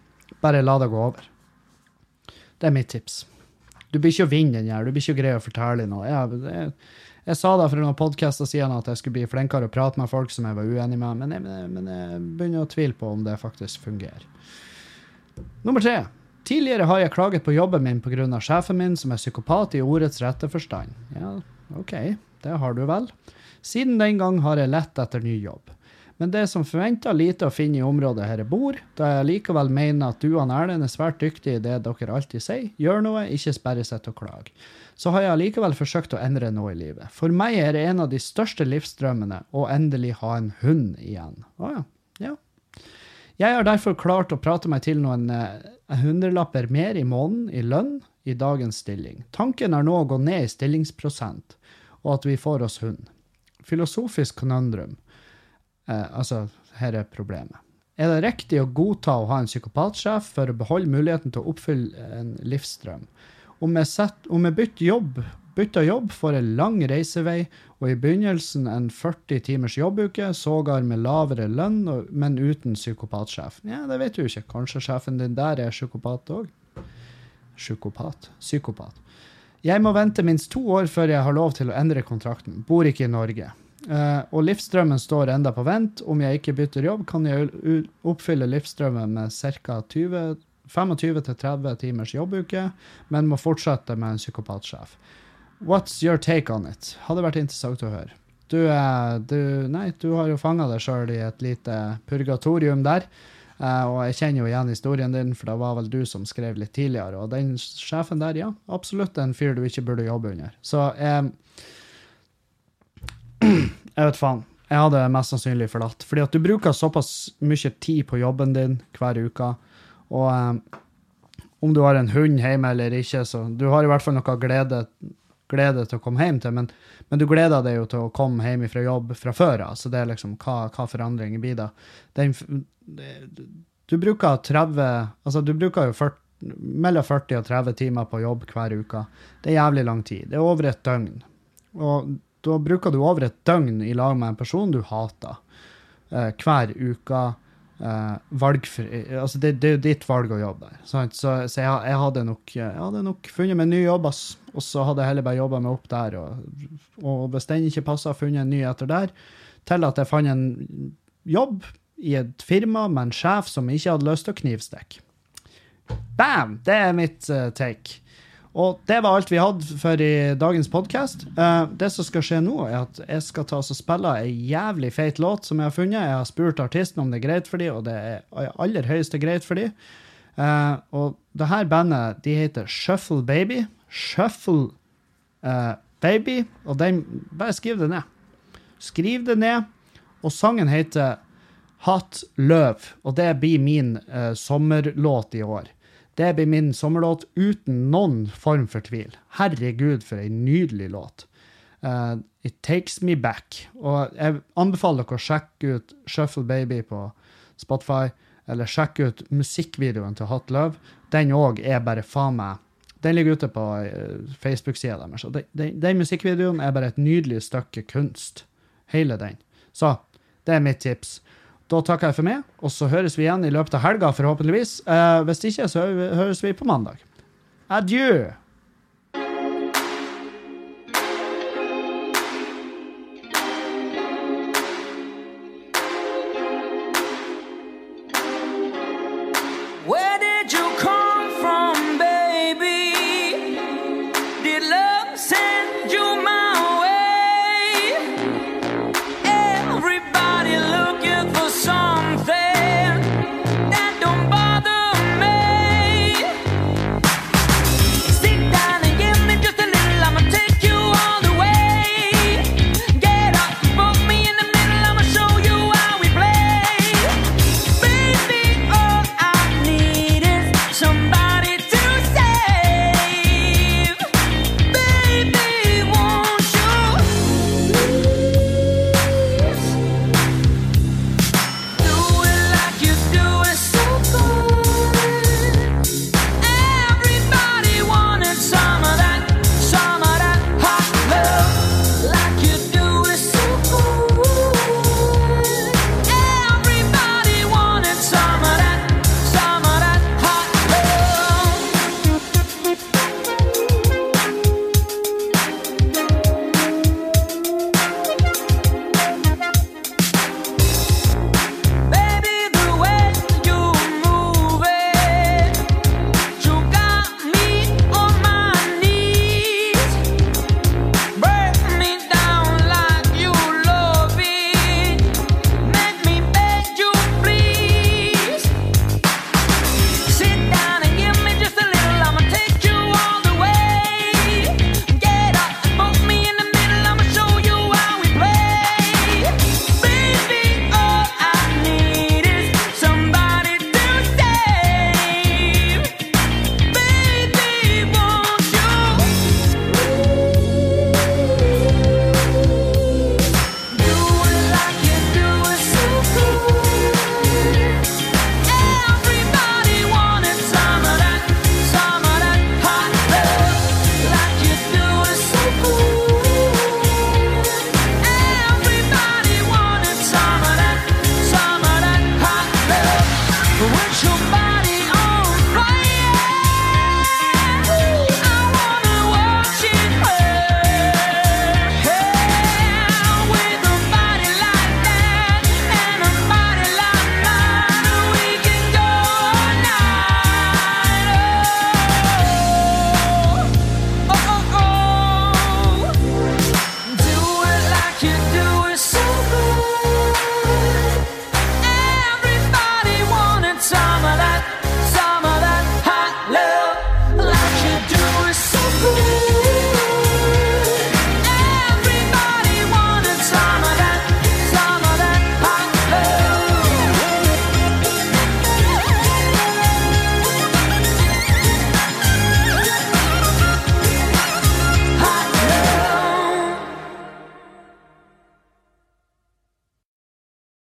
Bare la det gå over. Det er mitt tips. Du blir ikke å vinne den her. Du blir ikke å greie å fortelle noe. Jeg, jeg, jeg sa da for noen podkaster siden at jeg skulle bli flinkere å prate med folk som jeg var uenig med, men jeg, men jeg begynner å tvile på om det faktisk fungerer. Nummer tre. Tidligere har jeg klaget på jobben min pga. sjefen min, som er psykopat i ordets rette forstand. Ja, OK, det har du vel. Siden den gang har jeg lett etter ny jobb men det er som forventa lite å finne i området her jeg bor, da jeg likevel mener at du og Erlend er svært dyktige i det dere alltid sier, gjør noe, ikke sperre seg til å klage. Så har jeg likevel forsøkt å endre noe i livet. For meg er det en av de største livsdrømmene å endelig ha en hund igjen. Å ja. ja. Jeg har derfor klart å prate meg til noen eh, hundrelapper mer i måneden i lønn i dagens stilling. Tanken er nå å gå ned i stillingsprosent, og at vi får oss hund. Filosofisk konundrum. Eh, altså, her er problemet. Er det riktig å godta å ha en psykopatsjef for å beholde muligheten til å oppfylle en livsdrøm? Om jeg, set, om jeg bytter jobb, bytter jobb, får jeg lang reisevei, og i begynnelsen en 40 timers jobbuke, sågar med lavere lønn, men uten psykopatsjef. Ja, det vet du ikke. Kanskje sjefen din der er psykopat òg? Psykopat? Psykopat. Jeg må vente minst to år før jeg har lov til å endre kontrakten. Bor ikke i Norge. Uh, og livsdrømmen står enda på vent. Om jeg ikke bytter jobb, kan jeg oppfylle livsdrømmen med ca. 25-30 timers jobbuke, men må fortsette med en psykopatsjef. What's your take on it? Hadde vært interessant å høre. Du, uh, du, nei, du har jo fanga deg sjøl i et lite purgatorium der. Uh, og jeg kjenner jo igjen historien din, for det var vel du som skrev litt tidligere. Og den sjefen der, ja, absolutt en fyr du ikke burde jobbe under. Så um, jeg vet faen. Jeg hadde mest sannsynlig forlatt. Fordi at du bruker såpass mye tid på jobben din hver uke. Og um, om du har en hund hjemme eller ikke, så du har i hvert fall noe glede, glede til å komme hjem til. Men, men, du gleder deg jo til å komme hjem fra jobb fra før av. Så det er liksom hva, hva forandringer blir da. Den, du bruker 30 Altså, du bruker jo 40, mellom 40 og 30 timer på jobb hver uke. Det er jævlig lang tid. Det er over et døgn. Og da bruker du over et døgn i lag med en person du hater, eh, hver uke. eh, valgfri Altså, det, det er jo ditt valg å jobbe der. Sant? Så, så jeg, jeg, hadde nok, jeg hadde nok funnet meg en ny jobb, ass. Og så hadde jeg heller bare jobba meg opp der. Og, og hvis den ikke passa, funnet en ny etter der. Til at jeg fant en jobb i et firma med en sjef som ikke hadde lyst til å knivstikke. Bam! Det er mitt uh, take. Og det var alt vi hadde for i dagens podkast. Uh, det som skal skje nå, er at jeg skal ta og spille ei jævlig feit låt som jeg har funnet. Jeg har spurt artisten om det er greit for dem, og det er aller høyeste greit for dem. Uh, og det her bandet de heter Shuffle Baby. Shuffle uh, Baby. Og den Bare skriv det ned. Skriv det ned. Og sangen heter Hot Love, og det blir min sommerlåt i år. Det blir min sommerlåt uten noen form for tvil. Herregud, for ei nydelig låt. Uh, It Takes Me Back. Og jeg anbefaler dere å sjekke ut Shuffle Baby på Spotify, eller sjekke ut musikkvideoen til Hot Love. Den òg er bare faen meg Den ligger ute på uh, Facebook-sida deres. Den, den, den musikkvideoen er bare et nydelig stykke kunst. Hele den. Så det er mitt tips. Da takker jeg for meg, og så høres vi igjen i løpet av helga, forhåpentligvis. Eh, hvis ikke, så høres vi på mandag. Adjø!